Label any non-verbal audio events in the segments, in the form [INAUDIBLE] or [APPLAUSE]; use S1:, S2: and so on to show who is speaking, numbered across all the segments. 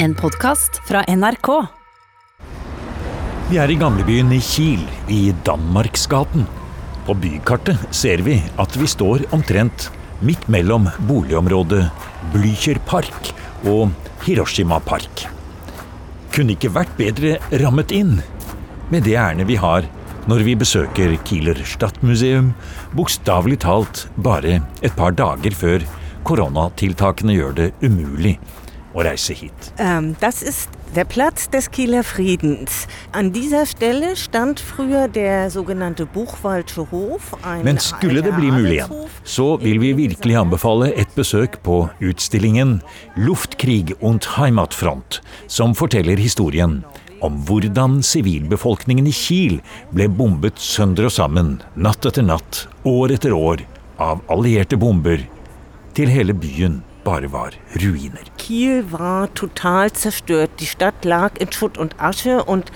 S1: En podkast fra NRK.
S2: Vi er i gamlebyen i Kiel, i Danmarksgaten. På bykartet ser vi at vi står omtrent midt mellom boligområdet Blücher Park og Hiroshima Park. Kunne ikke vært bedre rammet inn med det ærendet vi har når vi besøker Kieler Stadtmuseum, bokstavelig talt bare et par dager før koronatiltakene gjør det umulig å reise hit.
S3: Um, das ist der Platz des Kieler Friedens. An dieser Stelle stand früher der sogenannte Buchwaldsche Hof.
S2: Men skulle det bli mulig igjen, så vil vi virkelig anbefale et besøk på utstillingen Luftkrig und Heimatfront, som forteller historien om hvordan sivilbefolkningen i Kiel ble bombet sønder og sammen, natt etter natt, år etter år, av allierte bomber, til hele byen bare var ruiner.
S3: Kiel var total zerstört. Die Stadt lag in Schutt und Asche und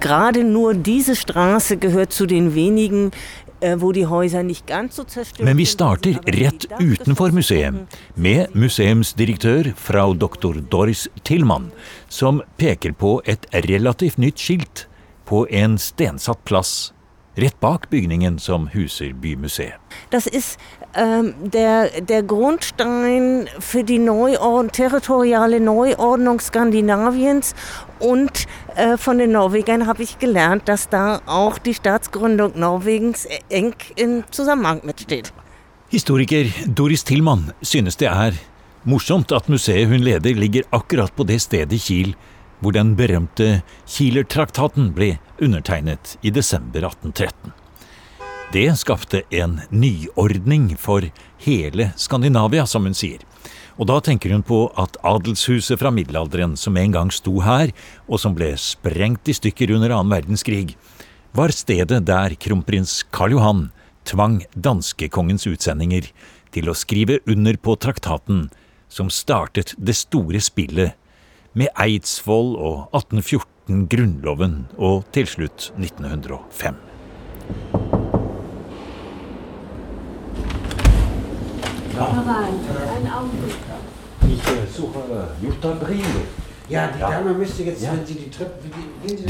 S3: gerade nur diese Straße gehört zu den wenigen, äh,
S2: Men vi starter rett utenfor museet, med museumsdirektør frau doktor Doris Tillmann, som peker på et relativt nytt skilt på en stensatt plass rett bak bygningen som huser Bymuseet.
S3: Das ist ähm, der, der Grundstein für die Neuordnung, territoriale Neuordnung Skandinaviens. Und äh, von den Norwegern habe ich gelernt, dass da auch die Staatsgründung Norwegens eng im Zusammenhang mitsteht.
S2: Historiker Doris Tillmann synes det er morsomt at museet hun leder ligger akkurat på det stedet Kiel hvor den berømte Kielertraktaten ble undertegnet i desember 1813. Det skapte en nyordning for hele Skandinavia, som hun sier. Og da tenker hun på at adelshuset fra middelalderen som en gang sto her, og som ble sprengt i stykker under annen verdenskrig, var stedet der kronprins Karl Johan tvang danskekongens utsendinger til å skrive under på traktaten som startet det store spillet med Eidsvoll og 1814 Grunnloven og til slutt 1905. Ich suche Jutta Brille.
S4: Ja, die Dame müsste jetzt, wenn sie die Treppe... wie- gehen
S2: Det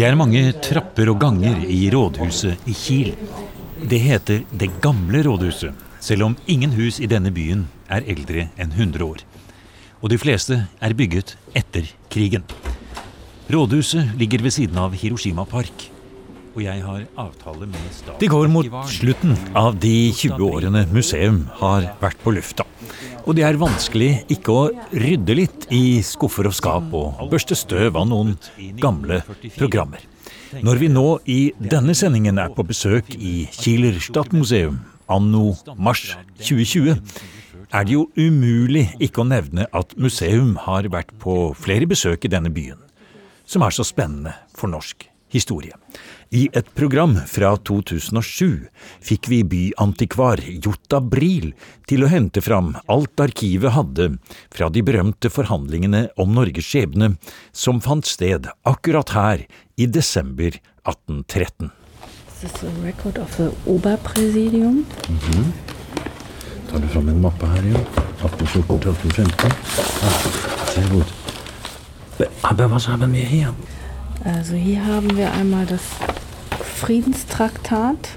S2: er mange trapper og ganger i rådhuset i Kiel. Det heter Det gamle rådhuset, selv om ingen hus i denne byen er eldre enn 100 år. Og de fleste er bygget etter krigen. Rådhuset ligger ved siden av Hiroshima Park. Og jeg har avtale med staten Det går mot slutten av de 20 årene museum har vært på lufta. Og det er vanskelig ikke å rydde litt i skuffer og skap og børste støv av noen gamle programmer. Når vi nå i denne sendingen er på besøk i Kieler Stadtmuseum anno mars 2020, er det jo umulig ikke å nevne at museum har vært på flere besøk i denne byen, som er så spennende for norsk historie. I et program fra 2007 fikk vi byantikvar Jota Bril til å hente fram alt arkivet hadde fra de berømte forhandlingene om Norges skjebne som fant sted akkurat her i desember 1813.
S5: This is a record of the Oberpräsidium.
S4: Tar du fram en mappe her, ja? 1814 til 1815. Ah, sehr gut. Aber was haben wir hier?
S5: Also hier haben wir einmal das Friedenstraktat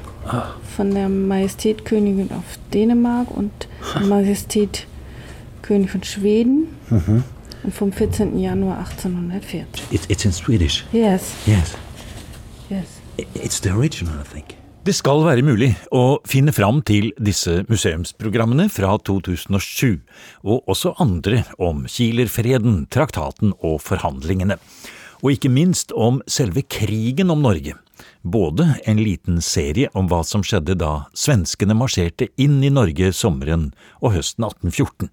S5: von der Majestät Königin auf Dänemark und Majestät König von Schweden und vom 14. Januar 1840.
S4: It, it's in Swedish.
S5: Yes,
S4: Yes.
S5: yes.
S4: It's the original, I think.
S2: Det skal være mulig å finne fram til disse museumsprogrammene fra 2007, og også andre om Kielerfreden, traktaten og forhandlingene. Og ikke minst om selve krigen om Norge. Både en liten serie om hva som skjedde da svenskene marsjerte inn i Norge sommeren og høsten 1814,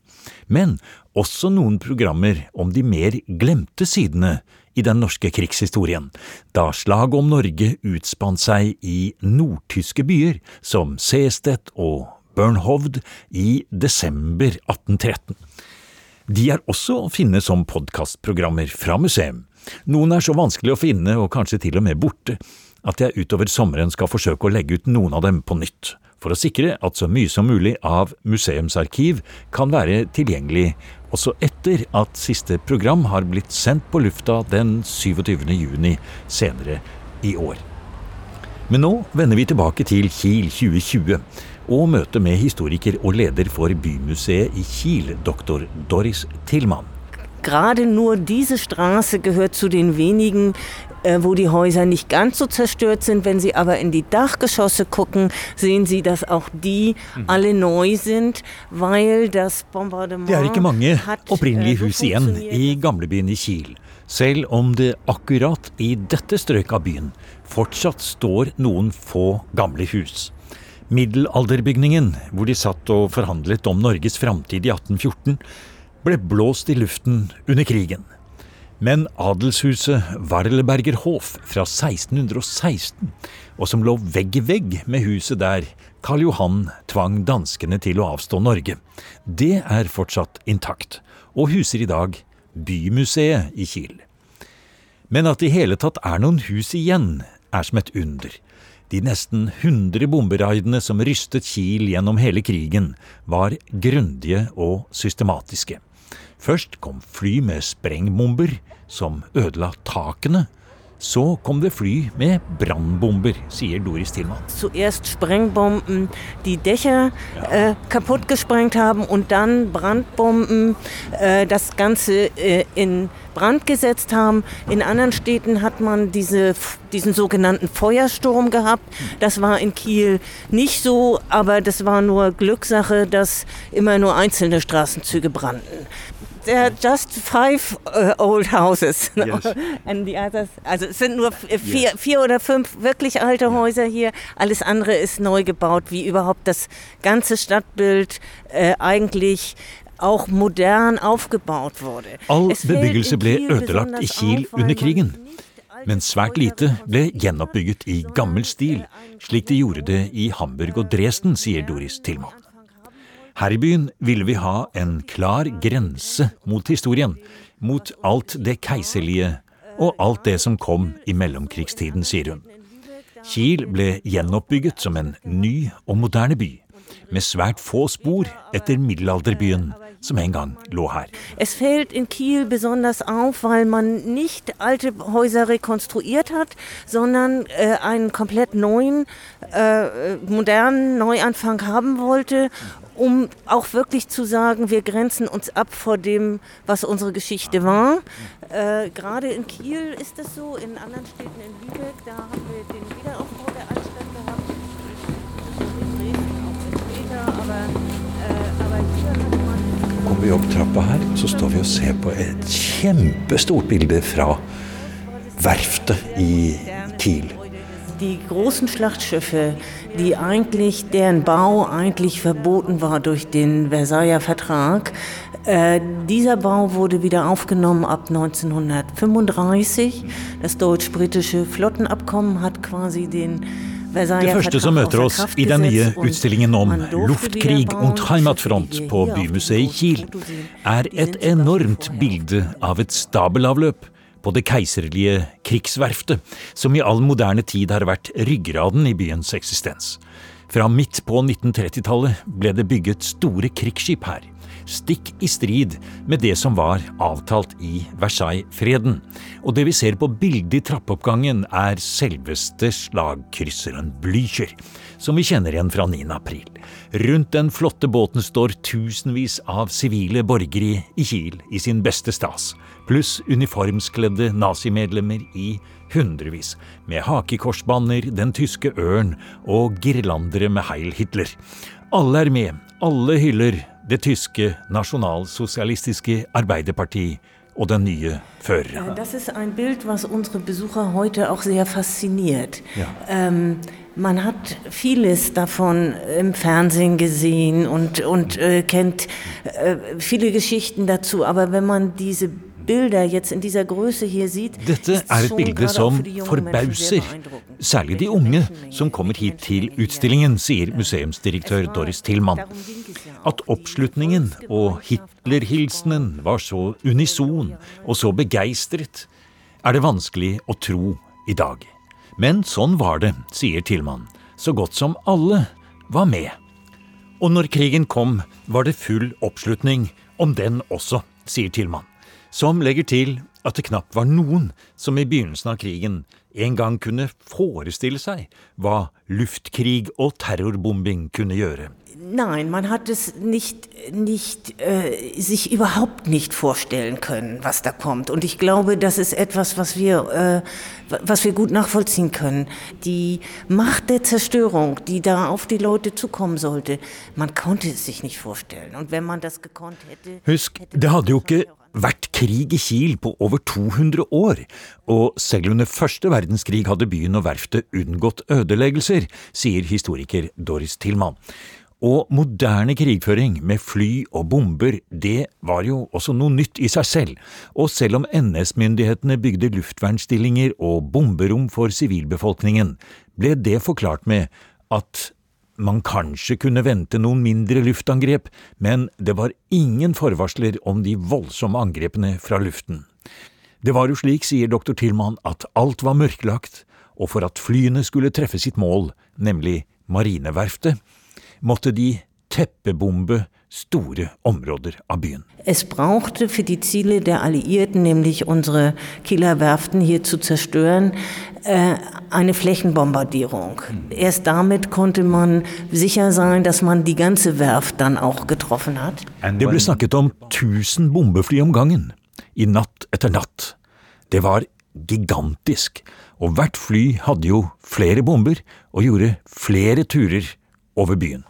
S2: men også noen programmer om de mer glemte sidene i den norske krigshistorien, da slaget om Norge utspant seg i nordtyske byer som Sestedt og Bernhovd i desember 1813. De er også å finne som podkastprogrammer fra museum. Noen er så vanskelig å finne og kanskje til og med borte at jeg utover sommeren skal forsøke å legge ut noen av dem på nytt, for å sikre at så mye som mulig av museumsarkiv kan være tilgjengelig også etter at siste program har blitt sendt på lufta den 27. juni senere i år. Men nå vender vi tilbake til Kiel 2020 og møtet med historiker og leder for Bymuseet i Kiel, doktor Doris Tillmann.
S3: Gerade nur diese Straße gehört zu den wenigen, äh, wo die Häuser nicht ganz so zerstört sind. Wenn Sie aber in die Dachgeschosse gucken, sehen Sie, dass auch die alle neu sind, weil das Bombardement
S2: Det er ikke mange opprinnelige
S3: äh, so
S2: hus igjen i gamlebyen i Kiel, selv om det akkurat i dette strøket av byen fortsatt står noen få gamle hus. Middelalderbygningen, hvor de satt og forhandlet om Norges framtid i 1814, ble blåst i luften under krigen. Men adelshuset Warleberger Hof fra 1616, og som lå vegg i vegg med huset der Karl Johan tvang danskene til å avstå Norge, det er fortsatt intakt, og huser i dag Bymuseet i Kiel. Men at det i hele tatt er noen hus igjen, er som et under. De nesten 100 bomberaidene som rystet Kiel gjennom hele krigen, var grundige og systematiske. Først kom fly med sprengbomber, som ødela takene. Så kom det fly med brannbomber, sier Doris Tillmann.
S3: zuerst Sprengbomben die Dächer äh, kaputt gesprengt haben und dann Brandbomben äh, das Ganze äh, in Brand gesetzt haben. In anderen Städten hat man diese, diesen sogenannten Feuersturm gehabt. Das war in Kiel nicht so, aber das war nur Glückssache, dass immer nur einzelne Straßenzüge brannten. There are just five uh, old houses. [LAUGHS]
S2: Yes.
S3: And the others, also es sind nur f- vier, vier oder fünf wirklich alte Häuser hier. Alles andere ist neu gebaut, wie überhaupt das ganze Stadtbild äh, eigentlich auch modern aufgebaut wurde.
S2: All bebyggelse ble ødelagt i Kiel under krigen. Men svært lite ble gjenoppbygget i gammel stil, slik de gjorde det i Hamburg og Dresden, sier Doris Tillmann. Her i byen ville vi ha en klar grense mot historien, mot alt det keiserlige og alt det som kom i mellomkrigstiden, sier hun. Kiel ble gjenoppbygget som en ny og moderne by, med svært få spor etter middelalderbyen som en gang lå her.
S3: Es fällt in Kiel besonders auf, weil man nicht alte Häuser rekonstruiert hat, sondern äh, einen komplett neuen, äh, modernen Neuanfang haben wollte, um auch wirklich zu sagen, wir grenzen uns ab vor dem, was unsere Geschichte war. Äh, Gerade in Kiel ist das so, in anderen Städten in Lübeck, da haben wir den Wiederaufbau der Altstadt gehabt. In Dresden auch später, aber, äh, aber hier hat man
S2: Kommer vi opp trappa her, så står vi og ser på et kjempestort bilde fra verftet i Kiel.
S3: Die großen Schlachtschiffe, die eigentlich, deren Bau eigentlich verboten war durch den Versailler Vertrag, äh, dieser Bau wurde wieder aufgenommen ab 1935. Das deutsch-britische Flottenabkommen hat quasi den Versailler
S2: Det første som
S3: Vertrag
S2: møter oss i den nye utstillingen om luftkrig und Heimatfront på Bymuseet i Kiel, er et enormt bilde av et stabelavløp på det keiserlige krigsverftet, som i all moderne tid har vært ryggraden i byens eksistens. Fra midt på 1930-tallet ble det bygget store krigsskip her, stikk i strid med det som var avtalt i Versailles-freden. Og det vi ser på bildet i trappeoppgangen, er selveste slagkrysseren Blücher, som vi kjenner igjen fra 9. april. Rundt den flotte båten står tusenvis av sivile borgere i Kiel i sin beste stas, pluss uniformskledde nazimedlemmer i hundrevis, med hakekorsbanner, den tyske ørn og girlandere med Heil Hitler. Alle er med, alle hyller det tyske nasjonalsosialistiske Arbeiderparti og den nye føreren.
S3: Das ist ein Bild, was unsere Besucher heute auch sehr fasziniert.
S2: Ja.
S3: Ähm, man hat vieles davon im Fernsehen gesehen und, und äh, kennt äh, viele Geschichten dazu, aber wenn man diese Bilder jetzt in dieser Größe hier sieht,
S2: Dette er et bilde som forbauser, særlig de unge som kommer hit til utstillingen, sier museumsdirektør Doris Tillmann. At oppslutningen og Hitler-hilsenen var så unison og så begeistret, er det vanskelig å tro i dag. Men sånn var det, sier Tillmann. Så godt som alle var med. Og når krigen kom, var det full oppslutning om den også, sier Tillmann, som legger til at det knapt var noen som i begynnelsen av krigen en gang kunne forestille seg hva luftkrig og terrorbombing kunne gjøre.
S3: Nein, man hat es nicht, nicht äh, sich überhaupt nicht vorstellen können, was da kommt. Und ich glaube, das ist etwas, was wir, äh, was wir gut nachvollziehen können. Die Macht der Zerstörung, die da auf die Leute zukommen sollte, man konnte es sich nicht vorstellen. Und wenn man das gekonnt hätte.
S2: Husk, det hadde jo ikke vært krig i Kiel på over 200 år, og selv under første verdenskrig hadde byen og verftet unngått ødeleggelser, sier historiker Doris Tillmann. Og moderne krigføring med fly og bomber, det var jo også noe nytt i seg selv, og selv om NS-myndighetene bygde luftvernstillinger og bomberom for sivilbefolkningen, ble det forklart med at man kanskje kunne vente noen mindre luftangrep, men det var ingen forvarsler om de voldsomme angrepene fra luften. Det var jo slik, sier doktor Tillmann, at alt var mørklagt, og for at flyene skulle treffe sitt mål, nemlig marineverftet, måtte de teppebombe store områder av byen.
S3: Es brauchte für die Ziele der Alliierten, nämlich unsere Kieler Werften hier zu zerstören, äh, eine Flächenbombardierung. Erst damit konnte man sicher sein, dass man die ganze Werft dann auch getroffen hat.
S2: Det ble snakket om 1000 bombefly om gangen, i natt etter natt. Det var gigantisk, og hvert fly hadde jo flere bomber og gjorde flere turer over byen.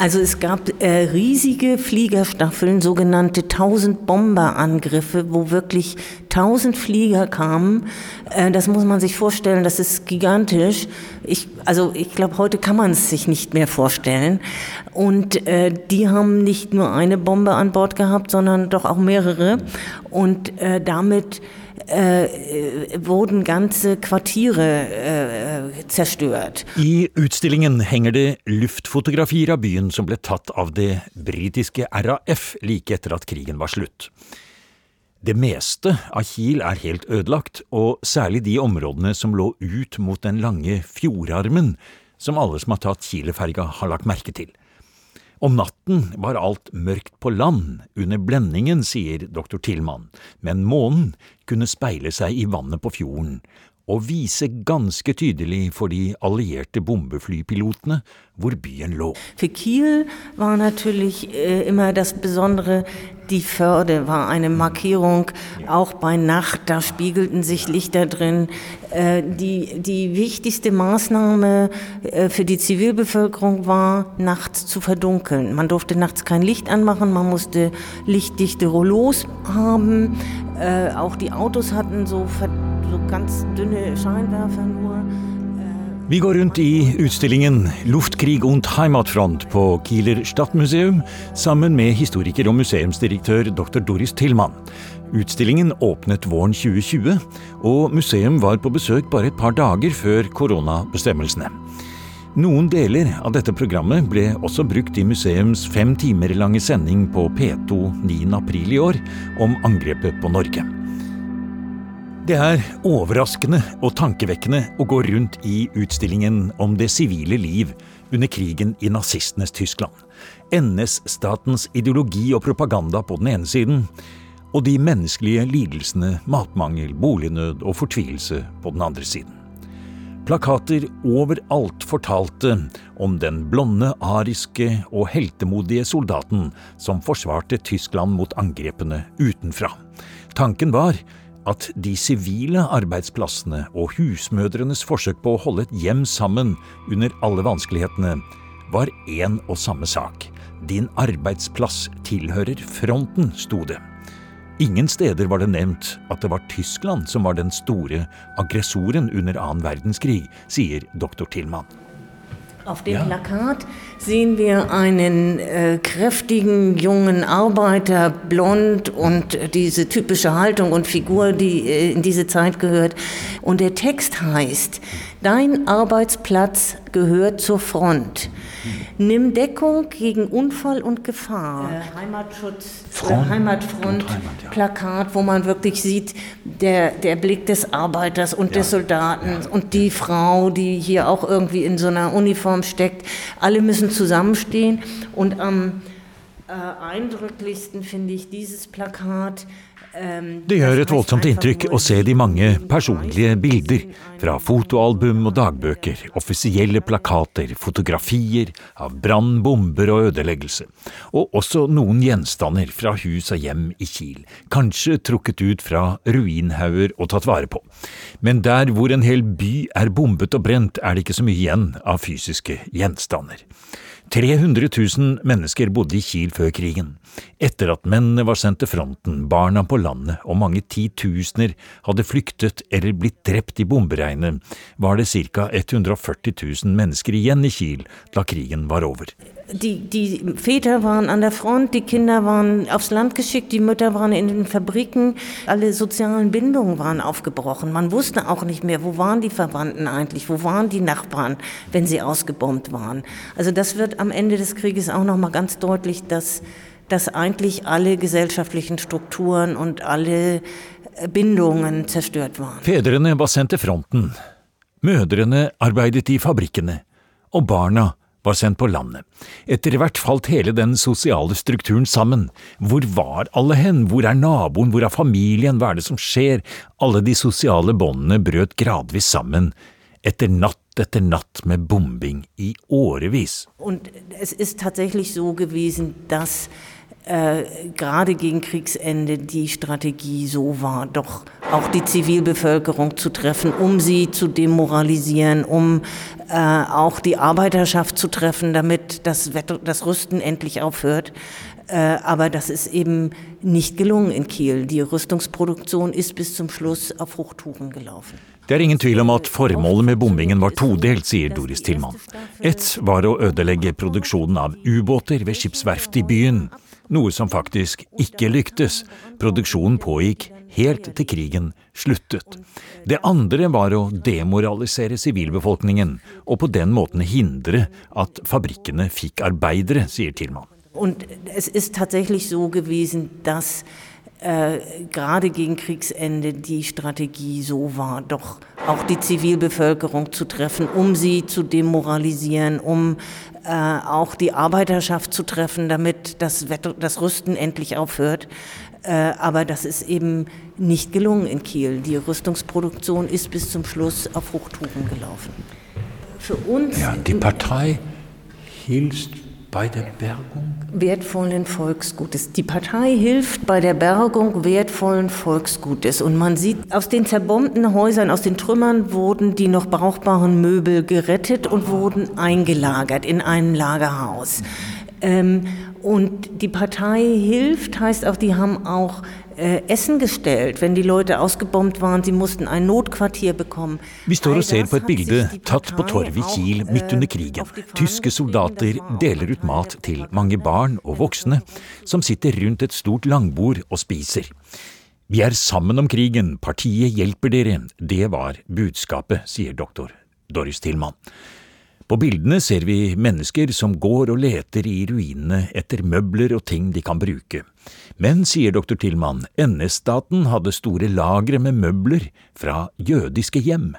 S3: Also es gab äh, riesige Fliegerstaffeln, sogenannte 1000 Bomberangriffe, wo wirklich 1000 Flieger kamen. Äh, das muss man sich vorstellen, das ist gigantisch. Ich, also ich glaube, heute kann man es sich nicht mehr vorstellen. Und äh, die haben nicht nur eine Bombe an Bord gehabt, sondern doch auch mehrere. Und äh, damit äh, wurden ganze Quartiere äh, zerstört.
S2: I utstillingen henger det luftfotografier av byen som ble tatt av det britiske RAF like etter at krigen var slutt. Det meste av Kiel er helt ødelagt, og særlig de områdene som lå ut mot den lange fjordarmen, som alle som har tatt Kieleferga har lagt merke til. Om natten var alt mørkt på land, under blendingen, sier doktor Tillmann, men månen kunne speile seg i vannet på fjorden og vise ganske tydelig for de allierte bombeflypilotene byen lå.
S3: Für Kiel war natürlich äh, immer das Besondere, die Förde war eine Markierung, auch bei Nacht, da spiegelten sich Lichter drin. Äh, die, die wichtigste Maßnahme äh, für die Zivilbevölkerung war, nachts zu verdunkeln. Man durfte nachts kein Licht anmachen, man musste lichtdichte Rollos haben. Äh, auch die Autos hatten so, so ganz dünne Scheinwerfer nur.
S2: Vi går rundt i utstillingen Luftkrig und Heimatfront på Kieler Stadtmuseum sammen med historiker og museumsdirektør dr. Doris Tillmann. Utstillingen åpnet våren 2020, og museum var på besøk bare et par dager før koronabestemmelsene. Noen deler av dette programmet ble også brukt i museums fem timer lange sending på P2 9.4 i år om angrepet på Norge. Det er overraskende og tankevekkende å gå rundt i utstillingen om det sivile liv under krigen i nazistenes Tyskland. NS-statens ideologi og propaganda på den ene siden, og de menneskelige lidelsene, matmangel, bolignød og fortvilelse på den andre siden. Plakater overalt fortalte om den blonde, ariske og heltemodige soldaten som forsvarte Tyskland mot angrepene utenfra. Tanken var at de sivile arbeidsplassene og husmødrenes forsøk på å holde et hjem sammen under alle vanskelighetene, var én og samme sak. Din arbeidsplass tilhører fronten, sto det. Ingen steder var det nevnt at det var Tyskland som var den store aggressoren under annen verdenskrig, sier doktor Tillmann.
S3: Auf dem ja. Plakat sehen wir einen äh, kräftigen jungen Arbeiter, blond und äh, diese typische Haltung und Figur, die äh, in diese Zeit gehört. Und der Text heißt, dein Arbeitsplatz gehört zur Front. Nimm Deckung gegen Unfall und Gefahr. Äh, Heimatschutz, äh, Front Heimatfront, Heimat, ja. Plakat, wo man wirklich sieht, der, der Blick des Arbeiters und ja. des Soldaten ja. und die Frau, die hier auch irgendwie in so einer Uniform steckt. Alle müssen zusammenstehen und am äh, eindrücklichsten finde ich dieses Plakat.
S2: Det gjør et voldsomt inntrykk å se de mange personlige bilder fra fotoalbum og dagbøker, offisielle plakater, fotografier av brann, bomber og ødeleggelse, og også noen gjenstander fra hus og hjem i Kiel, kanskje trukket ut fra ruinhauger og tatt vare på. Men der hvor en hel by er bombet og brent, er det ikke så mye igjen av fysiske gjenstander. 300 000 mennesker bodde i Kiel før krigen. Etter at mennene var sendt til fronten, barna på landet og mange titusener hadde flyktet eller blitt drept i bomberegnet, var det ca. 140 000 mennesker igjen i Kiel da krigen var over.
S3: Die, die Väter waren an der Front, die Kinder waren aufs Land geschickt, die Mütter waren in den Fabriken, alle sozialen Bindungen waren aufgebrochen. Man wusste auch nicht mehr, wo waren die Verwandten eigentlich, wo waren die Nachbarn, wenn sie ausgebombt waren. Also das wird am Ende des Krieges auch noch mal ganz deutlich, dass, dass eigentlich alle gesellschaftlichen Strukturen und alle bindungen zerstört waren.
S2: Fedrene var sendt til fronten, mødrene arbeidet i fabrikkene, og barna var sendt på landet. Etter hvert falt hele den sosiale strukturen sammen. Hvor var alle hen, hvor er naboen, hvor er familien, hva er det som skjer? Alle de sosiale båndene brøt gradvis sammen, etter natt etter natt med bombing i årevis.
S3: Und es ist tatsächlich so äh, gerade gegen Kriegsende die Strategie so war, doch auch die Zivilbevölkerung zu treffen, um sie zu demoralisieren, um äh, auch die Arbeiterschaft zu treffen, damit das, Wetter, das Rüsten endlich aufhört. Äh, aber das ist eben nicht gelungen in Kiel. Die Rüstungsproduktion ist bis zum Schluss auf Hochtouren gelaufen.
S2: Det er ingen tvil om at formålet med bombingen var todelt, sier Doris Tillmann. Ett var å ødelegge produksjonen av ubåter ved skipsverftet i byen, noe som faktisk ikke lyktes. Produksjonen pågikk helt til krigen sluttet. Det andre var å demoralisere sivilbefolkningen, og på den måten hindre at fabrikkene fikk arbeidere, sier Tilman.
S3: Und es ist tatsächlich so gewesen, dass äh, gerade gegen Kriegsende die Strategie so war, doch auch die Zivilbevölkerung zu treffen, um sie zu demoralisieren, um äh, auch die Arbeiterschaft zu treffen, damit das, Wetter, das Rüsten endlich aufhört. Äh, aber das ist eben nicht gelungen in Kiel. Die Rüstungsproduktion ist bis zum Schluss auf Hochtouren gelaufen.
S4: Für uns. Ja, die Partei hielt bei der Bergung
S3: wertvollen Volksgutes. Die Partei hilft bei der Bergung wertvollen Volksgutes. Und man sieht, aus den zerbombten Häusern, aus den Trümmern wurden die noch brauchbaren Möbel gerettet und wurden eingelagert in einem Lagerhaus. Ähm, und die Partei hilft, heißt auch, die haben auch Essen gestellt, wenn die Leute ausgebombt waren, sie mussten ein Notquartier bekommen.
S2: Vi står og ser på et bilde tatt på torvet i Kiel midt under krigen. Tyske soldater deler ut mat til mange barn og voksne som sitter rundt et stort langbord og spiser. Vi er sammen om krigen, partiet hjelper dere, det var budskapet, sier doktor Doris Tillmann. På bildene ser vi mennesker som går og leter i ruinene etter møbler og ting de kan bruke. Men, sier doktor Tillmann, NS-staten hadde store lagre med møbler fra jødiske hjem.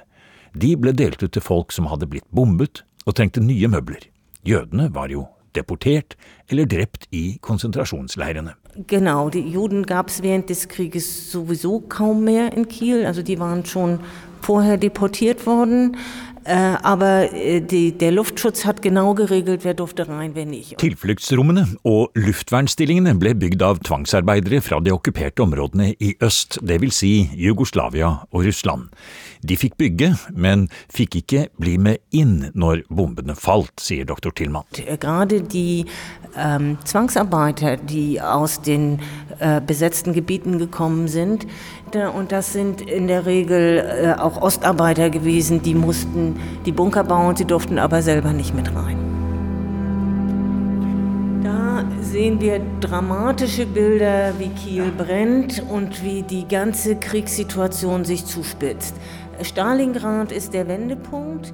S2: De ble delt ut til folk som hadde blitt bombet og trengte nye møbler. Jødene var jo deportert eller drept i konsentrasjonsleirene.
S3: Genau, die Juden gab es während des Krieges sowieso kaum mehr in Kiel. Also die waren schon vorher deportiert worden. Äh, aber äh, die, der Luftschutz hat genau geregelt, wer durfte rein, wer nicht.
S2: Tilfluktsrommene og luftvernstillingene ble bygd av tvangsarbeidere fra de okkuperte områdene i øst, dvs. Si Jugoslavia og Russland. De fikk bygge, men fikk ikke bli med inn når bombene falt, sier doktor Tillmann.
S3: Gerade die ähm, Zwangsarbeiter, die aus den äh, besetzten Gebieten gekommen sind, und das sind in der Regel äh, auch Ostarbeiter gewesen, die mussten die Bunker bauen, sie durften aber selber nicht mit rein. Da sehen wir dramatische Bilder, wie Kiel brennt und wie die ganze Kriegssituation sich zuspitzt. Stalingrad ist der Wendepunkt.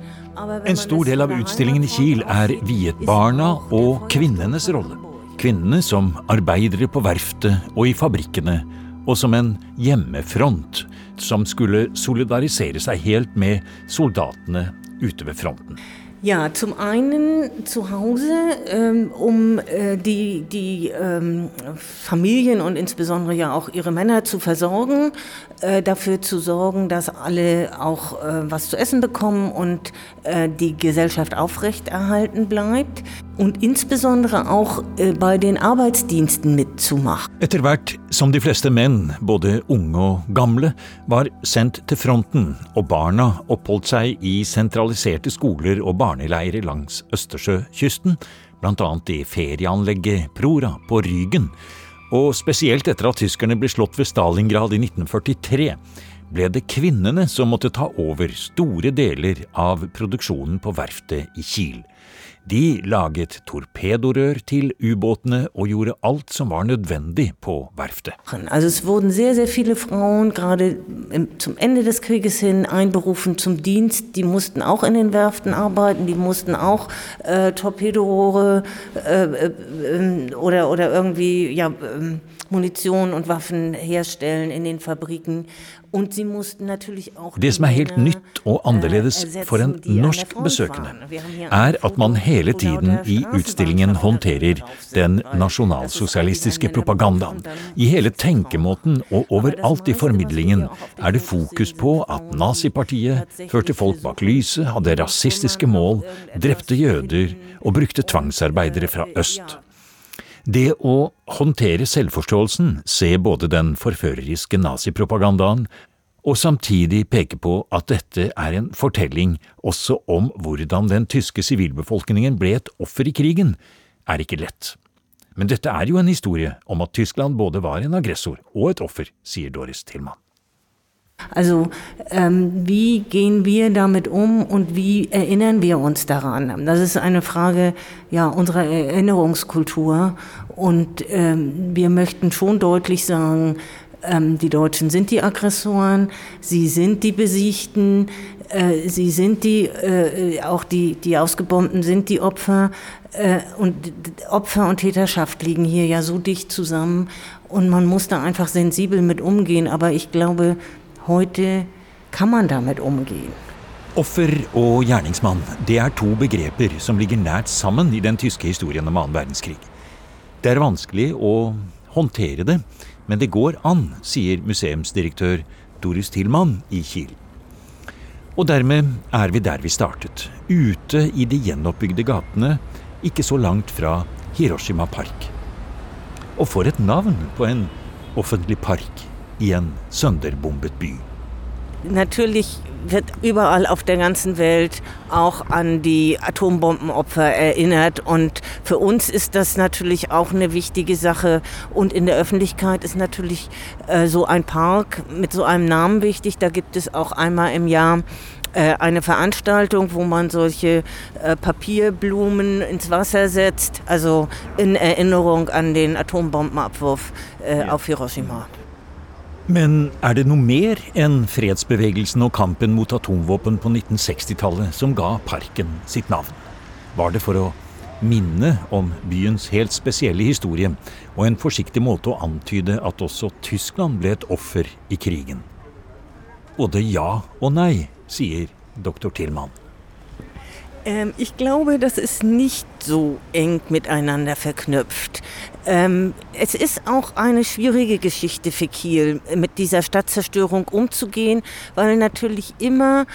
S2: En stor del av utstillingen i Kiel er viet barna og kvinnenes rolle. Kvinnene som arbeidere på verftet og i fabrikkene og som en hjemmefront som skulle solidarisere seg helt med soldatene ute ved fronten.
S3: Ja, zum einen zu Hause, ähm, um äh, die, die ähm, Familien und insbesondere ja auch ihre Männer zu versorgen, äh, dafür zu sorgen, dass alle auch äh, was zu essen bekommen und äh, die Gesellschaft aufrechterhalten bleibt und insbesondere auch äh, bei den Arbeitsdiensten mitzumachen.
S2: Etter hvert som de fleste menn, både unge og gamle, var sendt til fronten, og barna oppholdt seg i sentraliserte skoler og barneleirer langs Østersjøkysten, bl.a. i ferieanlegget Prora på Rygen, og spesielt etter at tyskerne ble slått ved Stalingrad i 1943, ble det kvinnene som måtte ta over store deler av produksjonen på verftet i Kiel. De laget torpedorør til ubåtene og gjorde alt som var nødvendig på verftet.
S3: Also es wurden sehr, sehr viele Frauen gerade zum Ende des Krieges hin einberufen zum Dienst. Die mussten auch in den Werften arbeiten, die mussten auch äh, Torpedorohre äh, äh, oder, oder irgendwie ja, ähm, Munition und Waffen herstellen in den Fabriken.
S2: Det som er helt nytt og
S3: äh,
S2: annerledes for en norsk besøkende, er at man hele tiden i utstillingen håndterer den nasjonalsosialistiske propagandaen. I hele tenkemåten og overalt i formidlingen er det fokus på at nazipartiet førte folk bak lyset, hadde rasistiske mål, drepte jøder og brukte tvangsarbeidere fra øst. Det å håndtere selvforståelsen, se både den forføreriske nazipropagandaen og samtidig peke på at dette er en fortelling også om hvordan den tyske sivilbefolkningen ble et offer i krigen, er ikke lett. Men dette er jo en historie om at Tyskland både var en aggressor og et offer, sier Doris Tillmann.
S3: Also ähm, wie gehen wir damit um und wie erinnern wir uns daran? Das ist eine Frage ja, unserer Erinnerungskultur und ähm, wir möchten schon deutlich sagen, ähm, die Deutschen sind die Aggressoren, sie sind die Besiegten, äh, sie sind die, äh, auch die, die Ausgebombten sind die Opfer. Äh, und Opfer und Täterschaft liegen hier ja so dicht zusammen und man muss da einfach sensibel mit umgehen. Aber ich glaube, Heute kan man damit umgehen.
S2: Offer og gjerningsmann det er to begreper som ligger nært sammen i den tyske historien om annen verdenskrig. Det er vanskelig å håndtere det, men det går an, sier museumsdirektør Doris Tillmann i Kiel. Og dermed er vi der vi startet, ute i de gjenoppbygde gatene, ikke så langt fra Hiroshima Park. Og for et navn på en offentlig park! I en sønderbombet by.
S3: Natürlich wird überall auf der ganzen Welt auch an die Atombombenopfer erinnert. Und für uns ist das natürlich auch eine wichtige Sache. Und in der Öffentlichkeit ist natürlich äh, so ein Park mit so einem Namen wichtig. Da gibt es auch einmal im Jahr äh, eine Veranstaltung, wo man solche äh, Papierblumen ins Wasser setzt, also in Erinnerung an den Atombombenabwurf äh, ja. auf Hiroshima.
S2: Men er det noe mer enn fredsbevegelsen og kampen mot atomvåpen på 1960-tallet som ga parken sitt navn? Var det for å minne om byens helt spesielle historie, og en forsiktig måte å antyde at også Tyskland ble et offer i krigen? Både ja og nei, sier doktor Tillmann.
S3: Jeg glaube, das ist nicht so eng miteinander verknüpft. Ähm, es ist auch eine schwierige Geschichte für Kiel, mit dieser Stadtzerstörung umzugehen, weil natürlich immer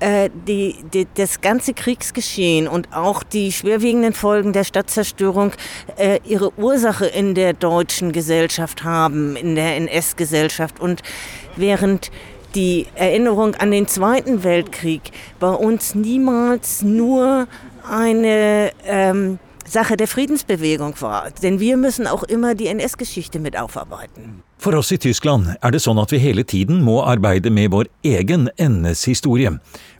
S3: äh, die, die, das ganze Kriegsgeschehen und auch die schwerwiegenden Folgen der Stadtzerstörung äh, ihre Ursache in der deutschen Gesellschaft haben, in der NS-Gesellschaft. Und während die Erinnerung an den Zweiten Weltkrieg bei uns niemals nur eine ähm, Sache der Friedensbewegung war. Denn wir müssen auch immer die NS-Geschichte mit aufarbeiten.
S2: For oss i Tyskland er det sånn at vi hele tiden må arbeide med vår egen NS-historie.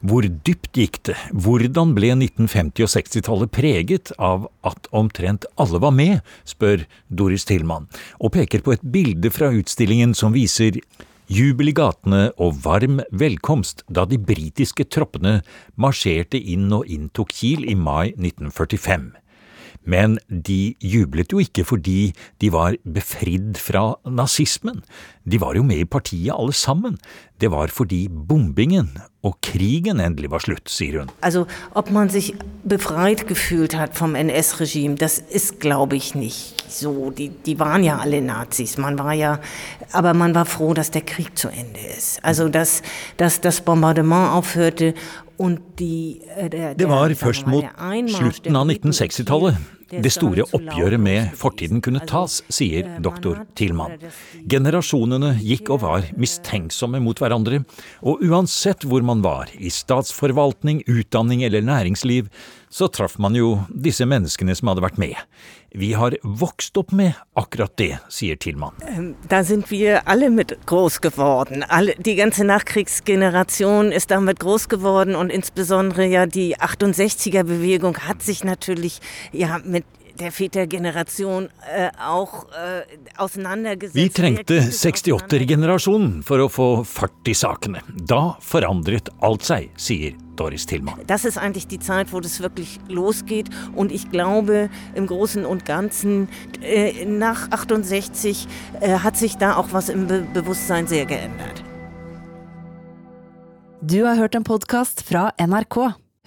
S2: Hvor dypt gikk det? Hvordan ble 1950- og 60-tallet preget av at omtrent alle var med, spør Doris Tillmann, og peker på et bilde fra utstillingen som viser jubel i gatene og varm velkomst da de britiske troppene marsjerte inn og inntok Kiel i mai 1945. Men de jublet jo ikke fordi de var befridd fra nazismen, de var jo med i partiet alle sammen, det var fordi bombingen og krigen endelig var slutt, sier hun.
S3: Also ob man sich befreit gefühlt hat vom NS-Regime, das ist, glaube ich, nicht so. Die, die waren ja alle Nazis. Man war ja, aber man war froh, dass der Krieg zu Ende ist. Also dass, dass das Bombardement aufhörte und die äh, der,
S2: Det var
S3: der,
S2: først mot
S3: der
S2: slutten
S3: der
S2: av
S3: Briten
S2: 1960-tallet
S3: der
S2: det store oppgjøret med fortiden kunne tas, sier doktor Thielmann. Generasjonene gikk og var mistenksomme mot hverandre, og uansett hvor man var, i statsforvaltning, utdanning eller næringsliv, så traff man jo disse menneskene som hadde vært med. Vi har vokst opp med akkurat det, sier Thielmann.
S3: Da sind wir alle mit groß geworden. Alle, die ganze Nachkriegsgeneration ist damit groß geworden und insbesondere ja die 68er-Bewegung hat sich natürlich ja mit der Vätergeneration äh, auch äh, auseinandergesetzt.
S2: Vi trengte 68-generasjonen for å få fart i sakene. Da forandret alt seg, sier Doris Tillmann.
S3: Das ist eigentlich die Zeit, wo das wirklich losgeht. Und ich glaube, im Großen und Ganzen, äh, nach 68 äh, hat sich da auch was im Be Bewusstsein sehr geändert.
S1: Du har hørt en podkast fra NRK.